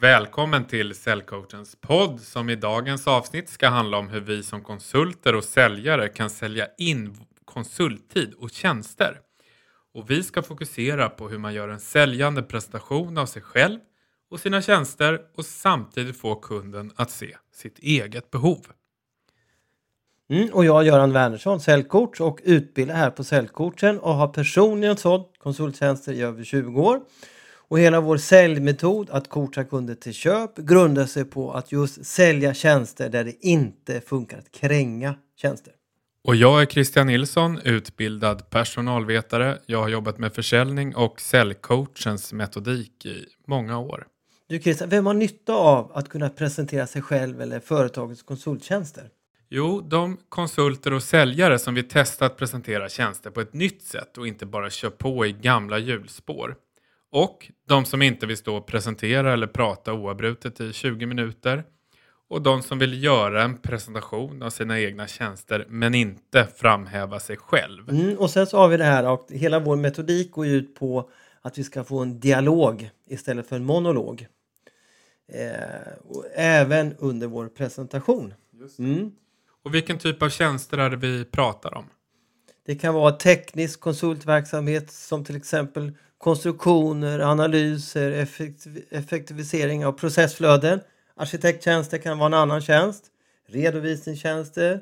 Välkommen till Säljcoachens podd som i dagens avsnitt ska handla om hur vi som konsulter och säljare kan sälja in konsulttid och tjänster. Och vi ska fokusera på hur man gör en säljande prestation av sig själv och sina tjänster och samtidigt få kunden att se sitt eget behov. Mm, och jag är Göran Wernersson, säljcoach och utbildar här på Säljcoachen och har personligen sålt konsulttjänster i över 20 år. Och hela vår säljmetod att coacha kunder till köp grundar sig på att just sälja tjänster där det inte funkar att kränga tjänster. Och jag är Christian Nilsson, utbildad personalvetare. Jag har jobbat med försäljning och säljcoachens metodik i många år. Du Christian, vem har nytta av att kunna presentera sig själv eller företagets konsulttjänster? Jo, de konsulter och säljare som vill testa att presentera tjänster på ett nytt sätt och inte bara kör på i gamla hjulspår. Och de som inte vill stå och presentera eller prata oavbrutet i 20 minuter. Och de som vill göra en presentation av sina egna tjänster men inte framhäva sig själv. Mm, och sen så har vi det här och hela vår metodik går ut på att vi ska få en dialog istället för en monolog. Eh, och även under vår presentation. Mm. Och vilken typ av tjänster är det vi pratar om? Det kan vara teknisk konsultverksamhet som till exempel konstruktioner, analyser, effektiv effektivisering av processflöden. Arkitekttjänster kan vara en annan tjänst. Redovisningstjänster.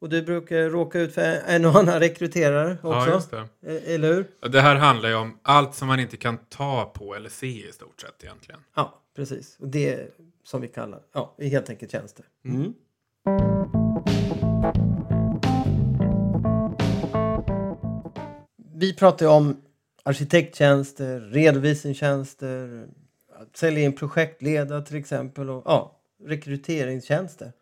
Och du brukar råka ut för en och annan rekryterare också. Ja, det. E- Eller hur? Det här handlar ju om allt som man inte kan ta på eller se i stort sett egentligen. Ja, precis. Och det är som vi kallar, ja, helt enkelt tjänster. Mm. Vi pratar ju om arkitekttjänster, redovisningstjänster, sälja in projektledare till exempel och ja, rekryteringstjänster.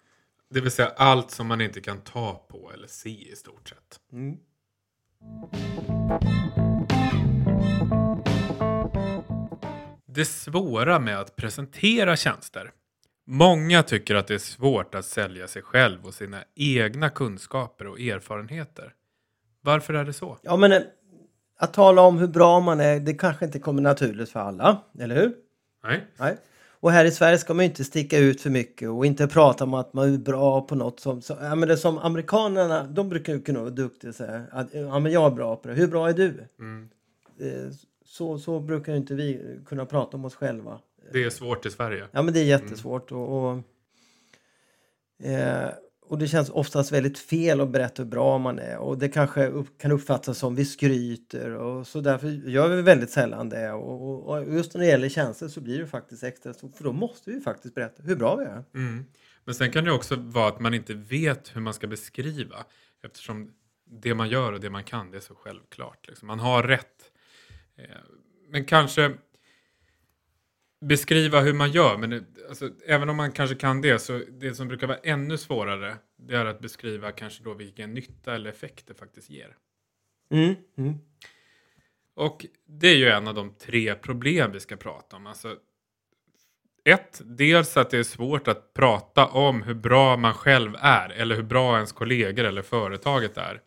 Det vill säga allt som man inte kan ta på eller se i stort sett. Mm. Det svåra med att presentera tjänster. Många tycker att det är svårt att sälja sig själv och sina egna kunskaper och erfarenheter. Varför är det så? Ja, men eh, att tala om hur bra man är, det kanske inte kommer naturligt för alla, eller hur? Nej. Nej. Och här i Sverige ska man ju inte sticka ut för mycket och inte prata om att man är bra på något som... Så, ja, men det som amerikanerna, de brukar ju kunna vara duktiga och säga att ja, men jag är bra på det. Hur bra är du? Mm. Eh, Så, så brukar ju inte vi kunna prata om oss själva. Det är svårt i Sverige. Ja, men det är jättesvårt. Och, och, eh, och det känns oftast väldigt fel att berätta hur bra man är. Och det kanske upp, kan uppfattas som vi skryter. Och så därför gör vi väldigt sällan det. Och, och, och just när det gäller tjänster så blir det faktiskt extra stort. För då måste vi faktiskt berätta hur bra vi är. Mm. Men sen kan det också vara att man inte vet hur man ska beskriva. Eftersom det man gör och det man kan, det är så självklart. Liksom. Man har rätt. Eh, men kanske beskriva hur man gör. Men det, alltså, även om man kanske kan det, så det som brukar vara ännu svårare, det är att beskriva kanske då vilken nytta eller effekt det faktiskt ger. Mm. Mm. Och det är ju en av de tre problem vi ska prata om. Alltså, ett, dels att det är svårt att prata om hur bra man själv är eller hur bra ens kollegor eller företaget är.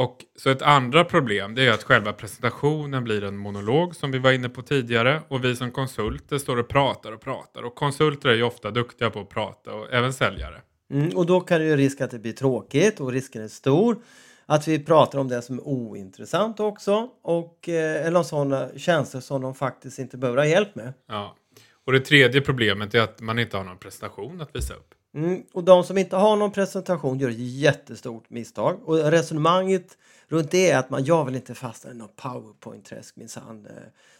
Och så ett andra problem det är att själva presentationen blir en monolog som vi var inne på tidigare och vi som konsulter står och pratar och pratar och konsulter är ju ofta duktiga på att prata och även säljare. Mm. Och då kan det ju risk att det blir tråkigt och risken är stor. Att vi pratar om det som är ointressant också. Och, eh, eller om sådana tjänster som de faktiskt inte behöver ha hjälp med. Ja. Och det tredje problemet är att man inte har någon presentation att visa upp. Mm, och de som inte har någon presentation gör ett jättestort misstag. Och resonemanget runt det är att man, jag vill inte fastna i något powerpoint-träsk minsann.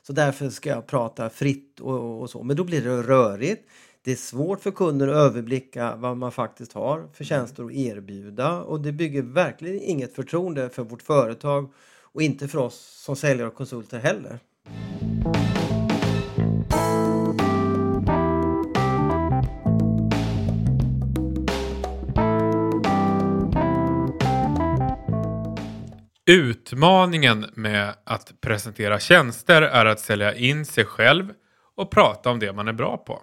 Så därför ska jag prata fritt och, och så. Men då blir det rörigt. Det är svårt för kunder att överblicka vad man faktiskt har för tjänster att erbjuda. Och det bygger verkligen inget förtroende för vårt företag och inte för oss som säljare och konsulter heller. Utmaningen med att presentera tjänster är att sälja in sig själv och prata om det man är bra på.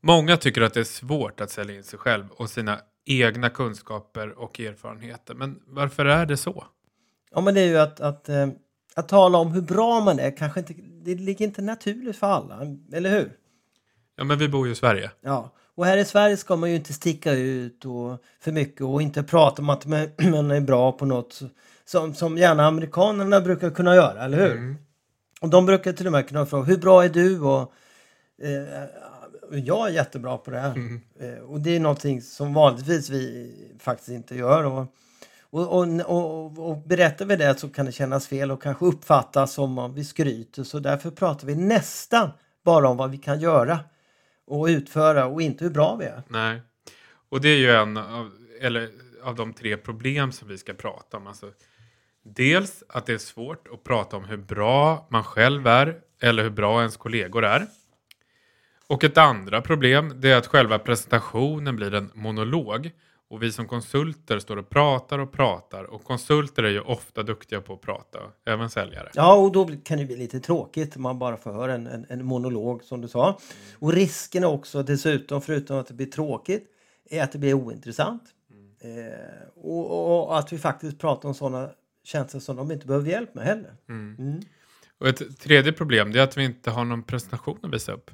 Många tycker att det är svårt att sälja in sig själv och sina egna kunskaper och erfarenheter. Men varför är det så? Ja, men det är ju att, att, eh, att tala om hur bra man är kanske inte, det ligger inte naturligt för alla, eller hur? Ja, men vi bor ju i Sverige. Ja, och här i Sverige ska man ju inte sticka ut och för mycket och inte prata om att man man är bra på något som, som gärna amerikanerna brukar kunna göra, eller hur? Mm. Och de brukar till och med kunna fråga, hur bra är du? Och, eh, jag är jättebra på det här. Mm. Eh, och det är någonting som vanligtvis vi faktiskt inte gör. Och, och, och, och, och berättar vi det så kan det kännas fel och kanske uppfattas som om vi skryter. Så därför pratar vi nästan bara om vad vi kan göra och utföra och inte hur bra vi är. Nej. Och det är ju en av, eller, av de tre problem som vi ska prata om. Alltså, dels att det är svårt att prata om hur bra man själv är eller hur bra ens kollegor är. Och ett andra problem det är att själva presentationen blir en monolog. Och vi som konsulter står och pratar och pratar. Och konsulter är ju ofta duktiga på att prata, även säljare. Ja, och då kan det bli lite tråkigt om man bara får höra en, en, en monolog som du sa. Och risken också dessutom, förutom att det blir tråkigt, är att det blir ointressant. Eh, och, och, och att vi faktiskt pratar om sådana tjänster som de inte behöver hjälp med heller. Mm. Mm. Och ett tredje problem det är att vi inte har någon presentation att visa upp.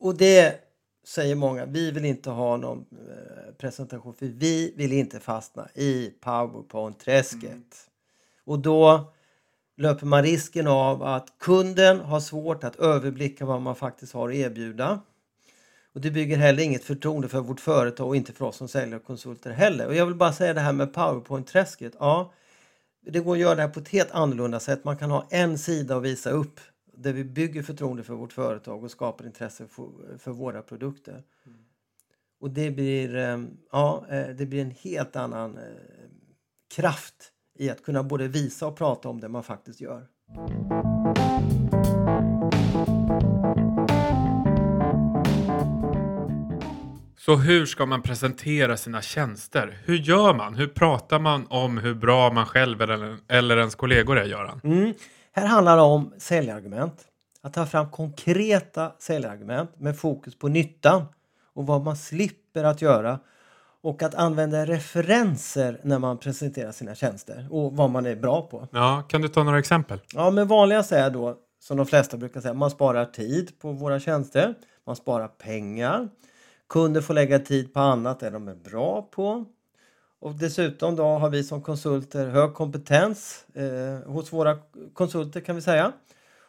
Och det säger många, vi vill inte ha någon eh, presentation för vi vill inte fastna i Powerpoint-träsket. Och då löper man risken av att kunden har svårt att överblicka vad man faktiskt har att erbjuda. Och det bygger heller inget förtroende för vårt företag och inte för oss som säljare och konsulter heller. Och jag vill bara säga det här med Powerpoint-träsket. Ja, det går att göra det här på ett helt annorlunda sätt. Man kan ha en sida att visa upp där vi bygger förtroende för vårt företag och skapar intresse för, för våra produkter. Och det blir, eh, ja, eh, det blir en helt annan eh, kraft i att kunna både visa och prata om det man faktiskt gör. Så hur ska man presentera sina tjänster? Hur gör man? Hur pratar man om hur bra man själv eller, eller ens kollegor är, Göran? Mm. Här handlar det om säljargument. Att ta fram konkreta säljargument med fokus på nyttan och vad man slipper att göra. Och att använda referenser när man presenterar sina tjänster och vad man är bra på. Ja, kan du ta några exempel? Ja, men vanligast är då, som de flesta brukar säga, man sparar tid på våra tjänster. Man sparar pengar. Kunder får lägga tid på annat än de är bra på. Och dessutom då har vi som konsulter hög kompetens eh, hos våra konsulter kan vi säga.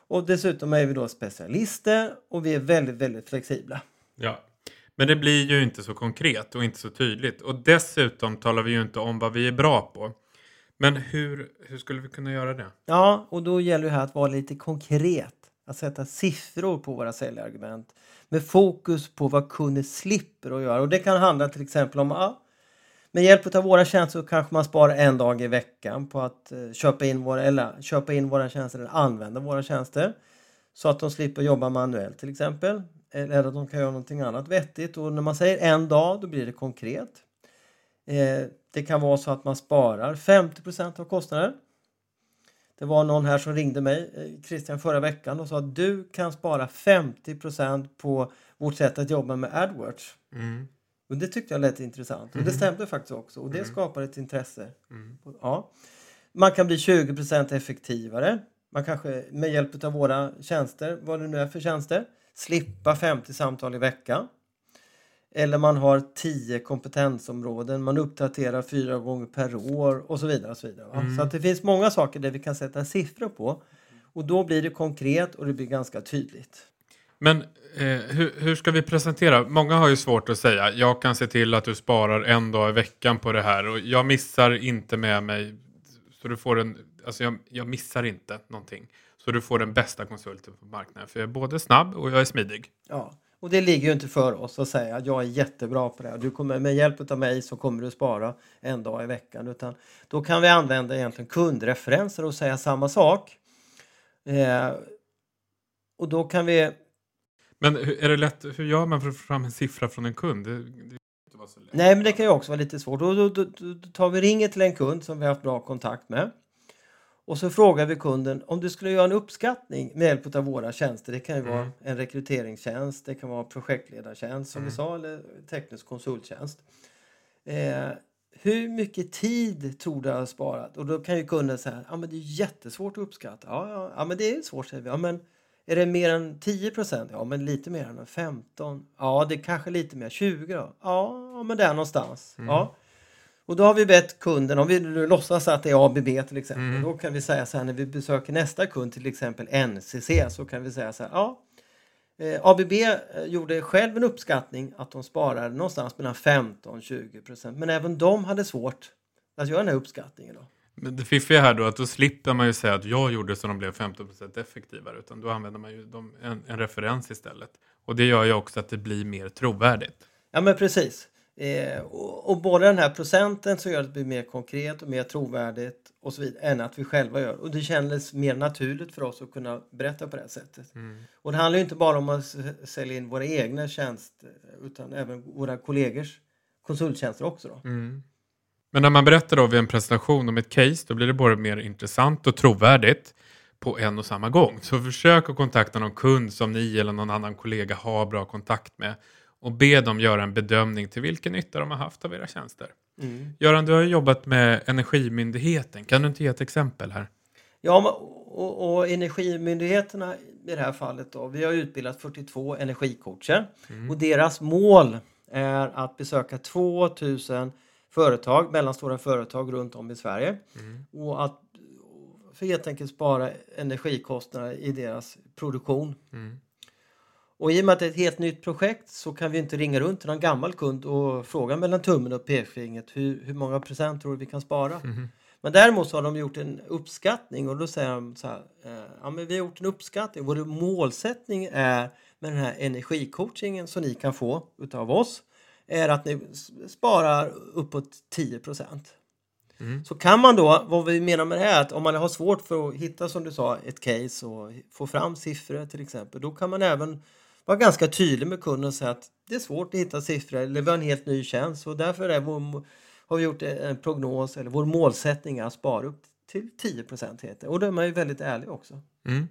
Och dessutom är vi då specialister och vi är väldigt, väldigt flexibla. Ja. Men det blir ju inte så konkret och inte så tydligt. Och dessutom talar vi ju inte om vad vi är bra på. Men hur, hur skulle vi kunna göra det? Ja, och då gäller det här att vara lite konkret. Att sätta siffror på våra säljargument med fokus på vad kunden slipper att göra. Och det kan handla till exempel om ja, med hjälp av våra tjänster kanske man sparar en dag i veckan på att eh, köpa, in våra, eller, köpa in våra tjänster eller använda våra tjänster. Så att de slipper jobba manuellt till exempel. Eller att de kan göra någonting annat vettigt. Och när man säger en dag då blir det konkret. Eh, det kan vara så att man sparar 50% av kostnaden. Det var någon här som ringde mig, eh, Christian, förra veckan och sa att du kan spara 50% på vårt sätt att jobba med AdWords. Mm. Och det tyckte jag lät intressant. Och det stämde faktiskt också. Och det skapar ett intresse. Mm. Ja. Man kan bli 20% effektivare. Man kanske med hjälp av våra tjänster, vad det nu är för tjänster, slippa 50 samtal i veckan. Eller man har 10 kompetensområden, man uppdaterar fyra gånger per år och så vidare. Och så vidare va? så att det finns många saker där vi kan sätta siffror på. Och då blir det konkret och det blir ganska tydligt. Men eh, hur, hur ska vi presentera? Många har ju svårt att säga jag kan se till att du sparar en dag i veckan på det här och jag missar inte med mig så du får en, alltså jag, jag missar inte någonting. Så du får den bästa konsulten på marknaden för jag är både snabb och jag är smidig. Ja, och det ligger ju inte för oss att säga att jag är jättebra på det här. Du kommer, med hjälp av mig så kommer du spara en dag i veckan. Utan då kan vi använda egentligen kundreferenser och säga samma sak. Eh, och då kan vi... Men är det lätt, hur gör man för att få fram en siffra från en kund? Det, det. Nej, men det kan ju också vara lite svårt. Då, då, då, då tar vi ringer till en kund som vi har haft bra kontakt med. Och så frågar vi kunden om du skulle göra en uppskattning med hjälp av våra tjänster. Det kan ju vara en rekryteringstjänst, det kan vara projektledartjänst som vi sa eller teknisk konsulttjänst. Eh, hur mycket tid tror du jag har sparat? Och då kan ju kunden säga, ja men det är jättesvårt att uppskatta. Ja, ja, ja men det är svårt säger vi. Ja, men är det mer än 10 procent? Ja, men lite mer än 15. Ja, det är kanske lite mer. 20 då? Ja, men där någonstans. Mm. Ja. Och då har vi bett kunden, om vi nu låtsas att det är ABB till exempel, Mm. då kan vi säga så här när vi besöker nästa kund, till exempel NCC, så kan vi säga så här, ja, eh, ABB eh, gjorde själv en uppskattning att de sparade någonstans mellan 15 och 20 procent, men även de hade svårt att göra den här uppskattningen. Då. Men det fiffiga här då att då slipper man ju säga att jag gjorde så de blev 15% effektivare utan då använder man ju dem, en, en referens istället. Och det gör ju också att det blir mer trovärdigt. Ja men precis. Eh, och, och både den här procenten så gör att det blir mer konkret och mer trovärdigt och så vidare än att vi själva gör. Och det kändes mer naturligt för oss att kunna berätta på det här sättet. Och det handlar ju inte bara om att sälja in våra egna tjänster utan även våra kollegors konsulttjänster också. Då. Mm. Men när man berättar då vid en presentation om ett case då blir det både mer intressant och trovärdigt på en och samma gång. Så försök att kontakta någon kund som ni eller någon annan kollega har bra kontakt med och be dem göra en bedömning till vilken nytta de har haft av era tjänster. Mm. Göran, du har jobbat med Energimyndigheten. Kan du inte ge ett exempel här? Ja, och, och Energimyndigheterna i det här fallet då, vi har utbildat 42 energicoacher och deras mål är att besöka 2000 företag, mellanstora företag runt om i Sverige och att för helt enkelt spara energikostnader i deras produktion. Mm. Och i och med att det är ett helt nytt projekt så kan vi inte ringa runt till någon gammal kund och fråga mellan tummen och pekfingret hur, hur många procent tror du vi kan spara? Men däremot så har de gjort en uppskattning och då säger de så här, eh, ja men vi har gjort en uppskattning, vår målsättning är med den här energicoachingen som ni kan få utav oss är att ni sparar uppåt 10 procent. Mm. Så kan man då, vad vi menar med det här, att om man har svårt för att hitta som du sa ett case och få fram siffror till exempel, då kan man även vara ganska tydlig med kunden och säga att det är svårt att hitta siffror eller vi har en helt ny tjänst och därför är vår, har vi gjort en prognos eller vår målsättning är att spara upp till 10 procent heter Och då är man ju väldigt ärlig också. Mm.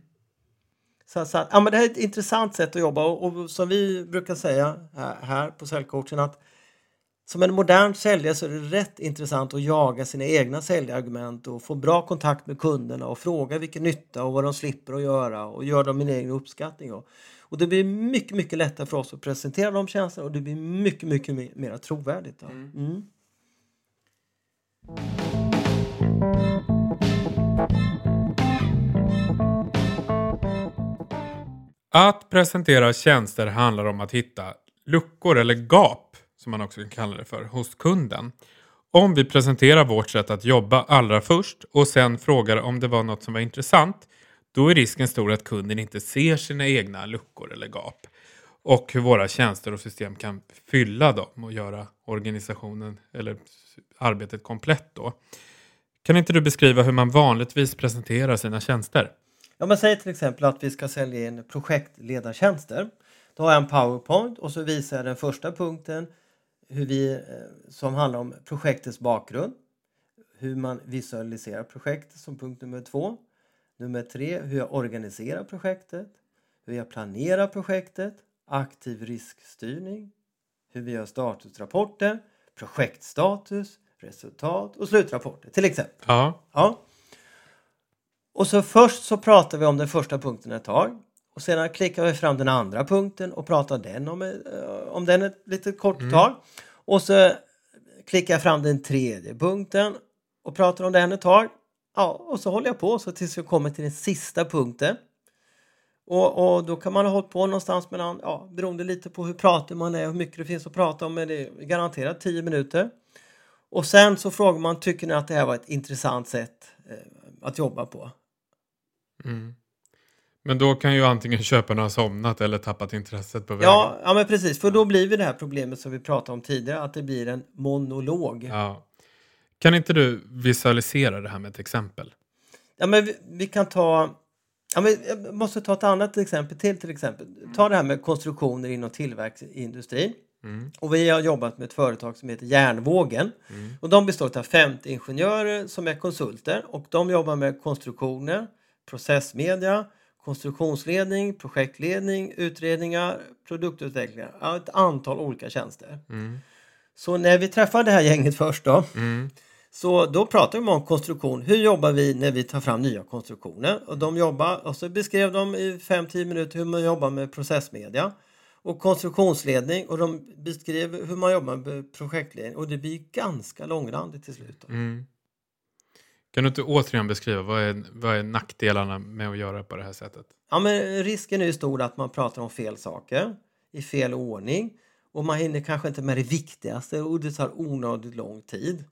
Så, så att, ja, men det här är ett intressant sätt att jobba och, och som vi brukar säga här, här på säljcoachen att som en modern säljare så är det rätt intressant att jaga sina egna säljargument och få bra kontakt med kunderna och fråga vilken nytta och vad de slipper att göra och göra dem en egen uppskattning. Och, och det blir mycket, mycket lättare för oss att presentera de tjänsterna och det blir mycket, mycket mer, mer trovärdigt. Då. Mm. Att presentera tjänster handlar om att hitta luckor eller gap, som man också kan kalla det för, hos kunden. Om vi presenterar vårt sätt att jobba allra först och sen frågar om det var något som var intressant, då är risken stor att kunden inte ser sina egna luckor eller gap och hur våra tjänster och system kan fylla dem och göra organisationen eller arbetet komplett då. Kan inte du beskriva hur man vanligtvis presenterar sina tjänster? Ja, men säg till exempel att vi ska sälja in projektledartjänster. Då har jag en powerpoint och så visar jag den första punkten hur vi, eh, som handlar om projektets bakgrund. Hur man visualiserar projektet som punkt nummer två. Nummer tre, hur jag organiserar projektet. Hur jag planerar projektet. Aktiv riskstyrning. Hur vi gör statusrapporter. Projektstatus. Resultat och slutrapporter till exempel. Ja. Ja. Och så först så pratar vi om den första punkten ett tag. Och sedan klickar vi fram den andra punkten och pratar den om, eh, om den ett litet kort tag. Och så klickar jag fram den tredje punkten och pratar om den ett tag. Ja, och så håller jag på så tills jag kommer till den sista punkten. Och, och då kan man ha hållit på någonstans mellan, ja, beroende lite på hur pratig man är och hur mycket det finns att prata om, men det är garanterat 10 minuter. Och sen så frågar man, tycker ni att det här var ett intressant sätt eh, att jobba på? Mm. Men då kan ju antingen köparna ha somnat eller tappat intresset på vägen. Ja, ja men precis, för då blir vi det här problemet som vi pratade om tidigare, att det blir en monolog. Ja, Ja. Kan inte du visualisera det här med ett exempel? men vi, vi kan ta, ja, men jag måste ta ett annat exempel till till exempel. Ta det här med konstruktioner inom tillverkningsindustrin. Mm. Och vi har jobbat med ett företag som heter Järnvågen. Mm. Och de består av 50 ingenjörer som är konsulter och de jobbar med konstruktioner, processmedia, konstruktionsledning, projektledning, utredningar, produktutvecklingar. Ja, ett antal olika tjänster. Mm. Så när vi träffade det här gänget först då, Mm. Så då pratade vi om konstruktion. Hur jobbar vi när vi tar fram nya konstruktioner? Och de jobbar, och så beskrev de i 5-10 minuter hur man jobbar med processmedia och konstruktionsledning och de beskrev hur man jobbar med projektledning och det blir ganska långrandigt till slut. Mm. Kan du inte återigen beskriva vad är, vad är nackdelarna med att göra på det här sättet? Ja, men risken är ju stor att man pratar om fel saker i fel ordning och man hinner kanske inte med det viktigaste och det tar onödigt lång tid.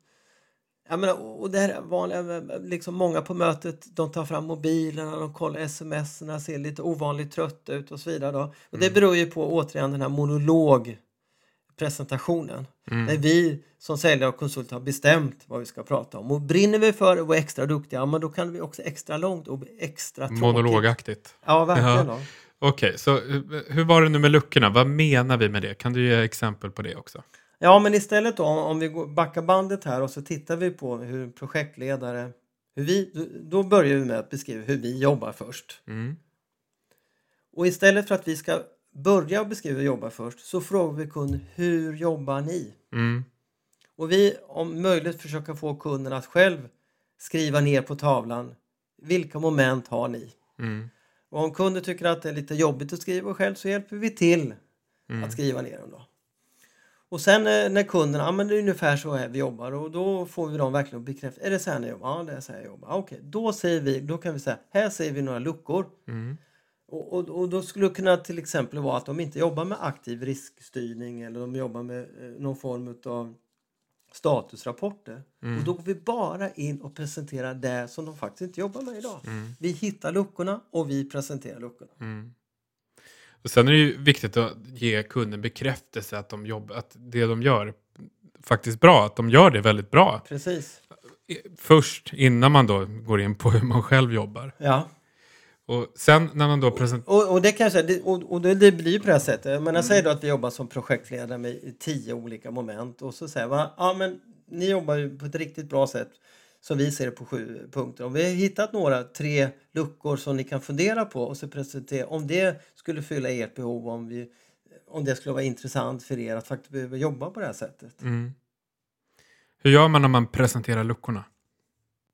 Jag menar, och det här vanliga, liksom många på mötet, de tar fram mobilerna, de kollar sms-erna, ser lite ovanligt trötta ut och så vidare. Då. Och det beror ju på återigen den här monologpresentationen. Där vi som säljare och konsulter har bestämt vad vi ska prata om. Och brinner vi för att vara extra duktiga, men då kan vi också extra långt och extra tråkigt. Monologaktigt. Ja, verkligen. Ja. Okej, så eh, hur var det nu med luckorna? Vad menar vi med det? Kan du ge exempel på det också? Ja, men istället då om vi backar bandet här och så tittar vi på hur projektledare, hur vi, då- börjar vi med att beskriva hur vi jobbar först. Mm. Och istället för att vi ska börja beskriva hur vi jobbar först så frågar vi kunden hur jobbar ni? Mm. Och vi om möjligt försöka få kunden att själv skriva ner på tavlan vilka moment har ni? Mm. Och om kunden tycker att det är lite jobbigt att skriva själv så hjälper vi till Mm. att skriva ner dem då. Och sen eh, när kunden, ja men det är ungefär så här vi jobbar och då får vi dem verkligen bekräfta, är det så här ni jobbar? Ja det är så här jag jobbar. Ja, Okej, då säger vi, då kan vi säga, här säger vi några luckor. Mm. Och, och, och då skulle det kunna till exempel vara att de inte jobbar med aktiv riskstyrning eller de jobbar med eh, någon form av statusrapporter. Och då går vi bara in och presenterar det som de faktiskt inte jobbar med idag. Vi hittar luckorna och vi presenterar luckorna. Mm. Och sen är det ju viktigt att ge kunden bekräftelse att, de jobb, att det de gör faktiskt bra, att de gör det väldigt bra. Precis. Först, innan man då går in på hur man själv jobbar. Ja. Och sen när man då presenterar... Och, och det kanske, och, och det, det blir på det här sättet. Men jag säger då att vi jobbar som projektledare med tio olika moment och så säger man, ja men ni jobbar ju på ett riktigt bra sätt som vi ser det på sju punkter. Om vi har hittat några, tre luckor som ni kan fundera på och så presentera om det skulle fylla ert behov, om, vi, om det skulle vara intressant för er att faktiskt behöva jobba på det här sättet. Mm. Hur gör man när man presenterar luckorna?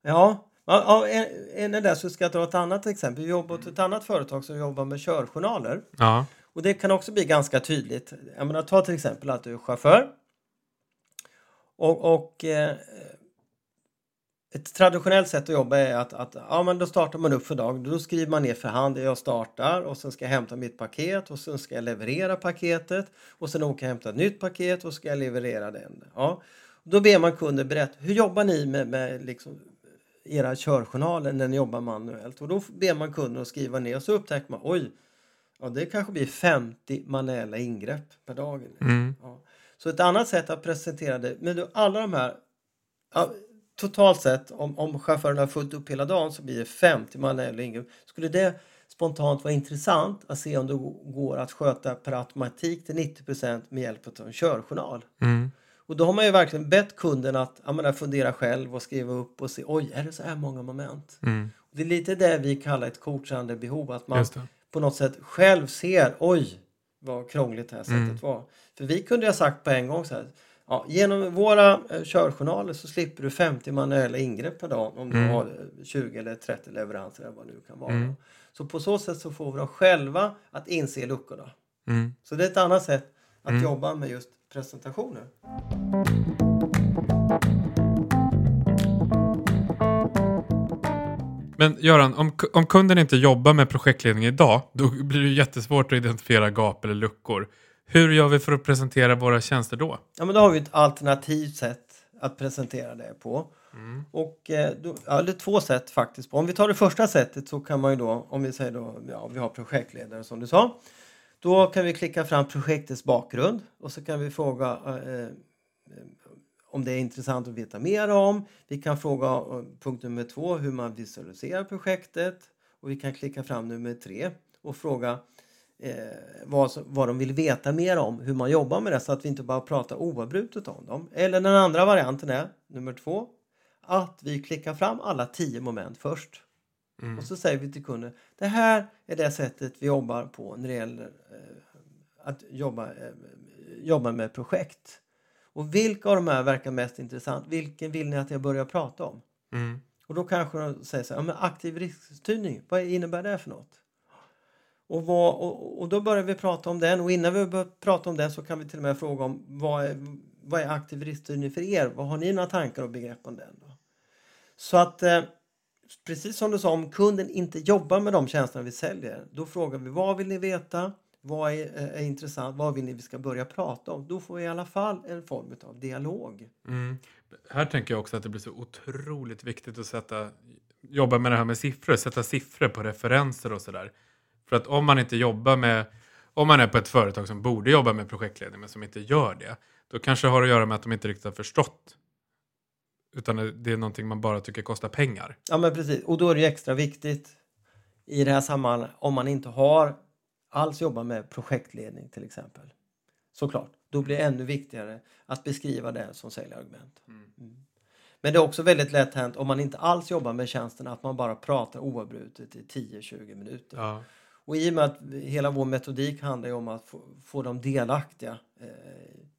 Ja, ja, en, en är där så ska jag ta ett annat exempel. Vi jobbar åt ett annat företag som jobbar med körjournaler. Ja. Och det kan också bli ganska tydligt. Jag menar, ta till exempel att du är chaufför. Och, och eh, ett traditionellt sätt att jobba är att, att ja, men då startar man upp för dagen. Då skriver man ner för hand, jag startar och sen ska jag hämta mitt paket och sen ska jag leverera paketet och sen åka och hämta ett nytt paket och ska jag leverera den. Ja. Då ber man kunden berätta, hur jobbar ni med, med liksom era körjournaler när ni jobbar manuellt? Och då ber man kunden att skriva ner och så upptäcker man, oj, Ja, det kanske blir 50 manuella ingrepp per dag. Mm. Ja. Så ett annat sätt att presentera det, men då alla de här, totalt sett om, om chauffören har fullt upp hela dagen så blir det 50 manuella ingrepp. Skulle det spontant vara intressant att se om det går att sköta per automatik till 90% med hjälp av en körjournal? Mm. Och då har man ju verkligen bett kunden att menar, fundera själv och skriva upp och se, oj, är det så här många moment? Mm. Det är lite det vi kallar ett coachande behov, att man på något sätt själv ser, oj vad krångligt det här sättet Mm. var. För vi kunde ju ha sagt på en gång så här, ja, genom våra eh, körjournaler så slipper du 50 manuella ingrepp per dag om du Mm. har eh, 20 eller 30 leveranser eller vad det nu kan vara. Mm. Så på så sätt så får vi dem själva att inse luckorna. Mm. Så det är ett annat sätt att Mm. jobba med just presentationer. Men Göran, om, om kunden inte jobbar med projektledning idag, då blir det jättesvårt att identifiera gap eller luckor. Hur gör vi för att presentera våra tjänster då? Ja, men då har vi ett alternativt sätt att presentera det på. Och eh, ja, är två sätt faktiskt. Om vi tar det första sättet så kan man ju då, om vi säger då, ja, vi har projektledare som du sa. Då kan vi klicka fram projektets bakgrund och så kan vi fråga eh, eh, om det är intressant att veta mer om. Vi kan fråga eh, punkt nummer två hur man visualiserar projektet och vi kan klicka fram nummer tre och fråga eh, vad, vad de vill veta mer om, hur man jobbar med det så att vi inte bara pratar oavbrutet om dem. Eller den andra varianten är nummer två, att vi klickar fram alla tio moment först. Mm. Och så säger vi till kunden, det här är det sättet vi jobbar på när det gäller eh, att jobba, eh, jobba med projekt. Och vilka av de här verkar mest intressant? Vilken vill ni att jag börjar prata om? Mm. Och då kanske de säger så här, ja, men aktiv riskstyrning, vad innebär det för något? Och, vad, och, och då börjar vi prata om den och innan vi börjar prata om den så kan vi till och med fråga om vad är, vad är aktiv riskstyrning för er? Vad har ni några tankar och begrepp om den? Då? Så att eh, precis som du sa, om kunden inte jobbar med de tjänsterna vi säljer, då frågar vi vad vill ni veta? Vad är, eh, är intressant? Vad vill ni vi ska börja prata om? Då får vi i alla fall en form av dialog. Mm. Här tänker jag också att det blir så otroligt viktigt att sätta, jobba med det här med siffror, sätta siffror på referenser och sådär. För att om man inte jobbar med, om man är på ett företag som borde jobba med projektledning men som inte gör det, då kanske det har att göra med att de inte riktigt har förstått. Utan det är någonting man bara tycker kostar pengar. Ja men precis, och då är det ju extra viktigt i det här sammanhanget om man inte har alls jobbat med projektledning till exempel. Såklart, då blir det ännu viktigare att beskriva det som säljargument. Mm. Men det är också väldigt lätt hänt om man inte alls jobbar med tjänsten att man bara pratar oavbrutet i 10-20 minuter. Ja. Och i och med att hela vår metodik handlar om att få, få dem delaktiga eh,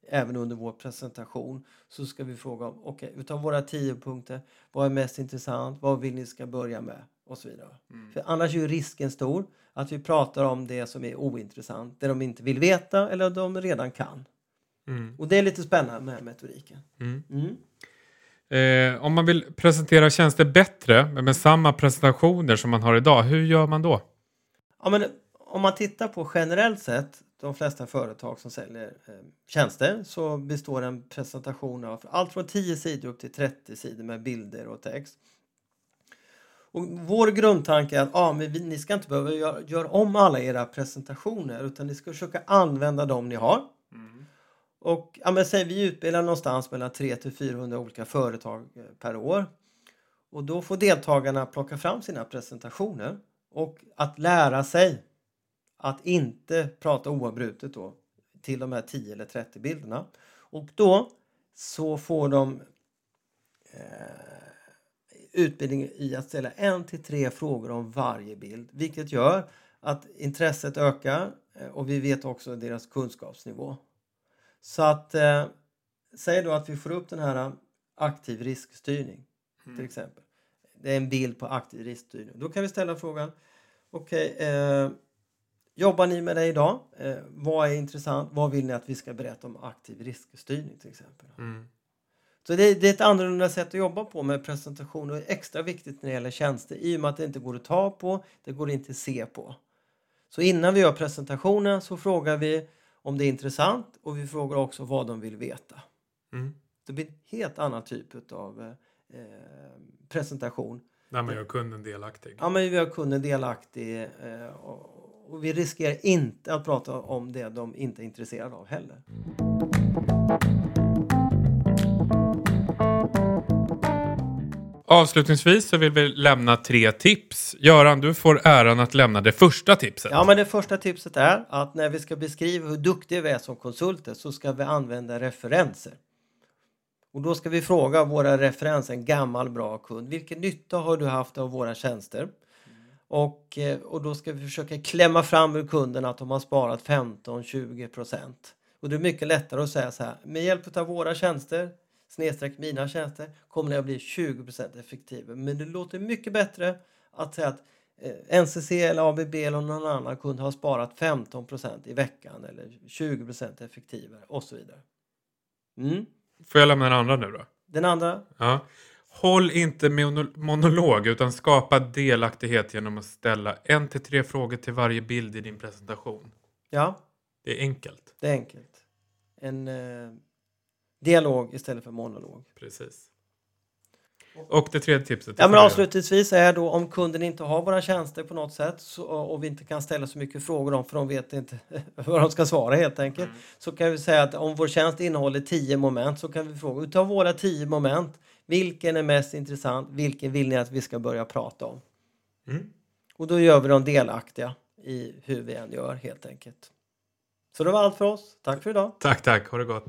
även under vår presentation så ska vi fråga om, okej, okay, utav våra tio punkter, vad är mest intressant, vad vill ni ska börja med och så vidare. Mm. För annars är risken stor att vi pratar om det som är ointressant, det de inte vill veta eller de redan kan. Mm. Och det är lite spännande med metodiken. Mm. mm. Eh, om man vill presentera tjänster bättre med samma presentationer som man har idag, hur gör man då? Ja, men om man tittar på generellt sett de flesta företag som säljer eh, tjänster så består en presentation av allt från 10 sidor upp till 30 sidor med bilder och text. Och vår grundtanke är att ah, vi, ni ska inte behöva göra, göra om alla era presentationer utan ni ska försöka använda dem ni har. Mm. Och ja, men säg, vi utbildar någonstans mellan 300 till 400 olika företag eh, per år. Och då får deltagarna plocka fram sina presentationer och att lära sig att inte prata oavbrutet då till de här 10 eller 30 bilderna. Och då så får de eh, utbildning i att ställa en till tre frågor om varje bild, vilket gör att intresset ökar eh, och vi vet också deras kunskapsnivå. Så att eh, säg då att vi får upp den här aktiv riskstyrning mm. till exempel. Det är en bild på aktiv riskstyrning. Då kan vi ställa frågan Okej, okay, eh, jobbar ni med det idag? Eh, vad är intressant? Vad vill ni att vi ska berätta om aktiv riskstyrning till exempel? Mm. Så det, det, är ett annorlunda sätt att jobba på med presentation och extra viktigt när det gäller tjänster i och med att det inte går att ta på, det går inte att se på. Så innan vi gör presentationen så frågar vi om det är intressant och vi frågar också vad de vill veta. Mm. Det blir en helt annan typ av eh, presentation när man gör kunden delaktig. Ja, men vi gör kunden delaktig eh, och vi riskerar inte att prata om det de inte är intresserade av heller. Avslutningsvis så vill vi lämna tre tips. Göran, du får äran att lämna det första tipset. Ja, men det första tipset är att när vi ska beskriva hur duktiga vi är som konsulter så ska vi använda referenser. Och då ska vi fråga våra referenser, en gammal bra kund, vilken nytta har du haft av våra tjänster? Mm. Och, eh, och då ska vi försöka klämma fram ur kunden att de har sparat 15-20 procent. Och det är mycket lättare att säga så här, med hjälp av våra tjänster, snedstreck mina tjänster, kommer det att bli 20 procent effektivare. Men det låter mycket bättre att säga att eh, NCC eller ABB eller någon annan kund har sparat 15 procent i veckan eller 20 procent effektivare och så vidare. Mm. Får jag lämna den andra nu då? Den andra? Ja. Håll inte monolog utan skapa delaktighet genom att ställa en till tre frågor till varje bild i din presentation. Ja. Det är enkelt. Det är enkelt. En eh, dialog istället för monolog. Precis. Och det tredje tipset? Ja, men avslutningsvis är då om kunden inte har våra tjänster på något sätt så, och vi inte kan ställa så mycket frågor om för de vet inte vad de ska svara helt enkelt. Mm. Så kan vi säga att om vår tjänst innehåller tio moment så kan vi fråga utav våra tio moment vilken är mest intressant? Vilken vill ni att vi ska börja prata om? Mm. Och då gör vi dem delaktiga i hur vi än gör helt enkelt. Så det var allt för oss. Tack för idag. Tack, tack. Ha det gott.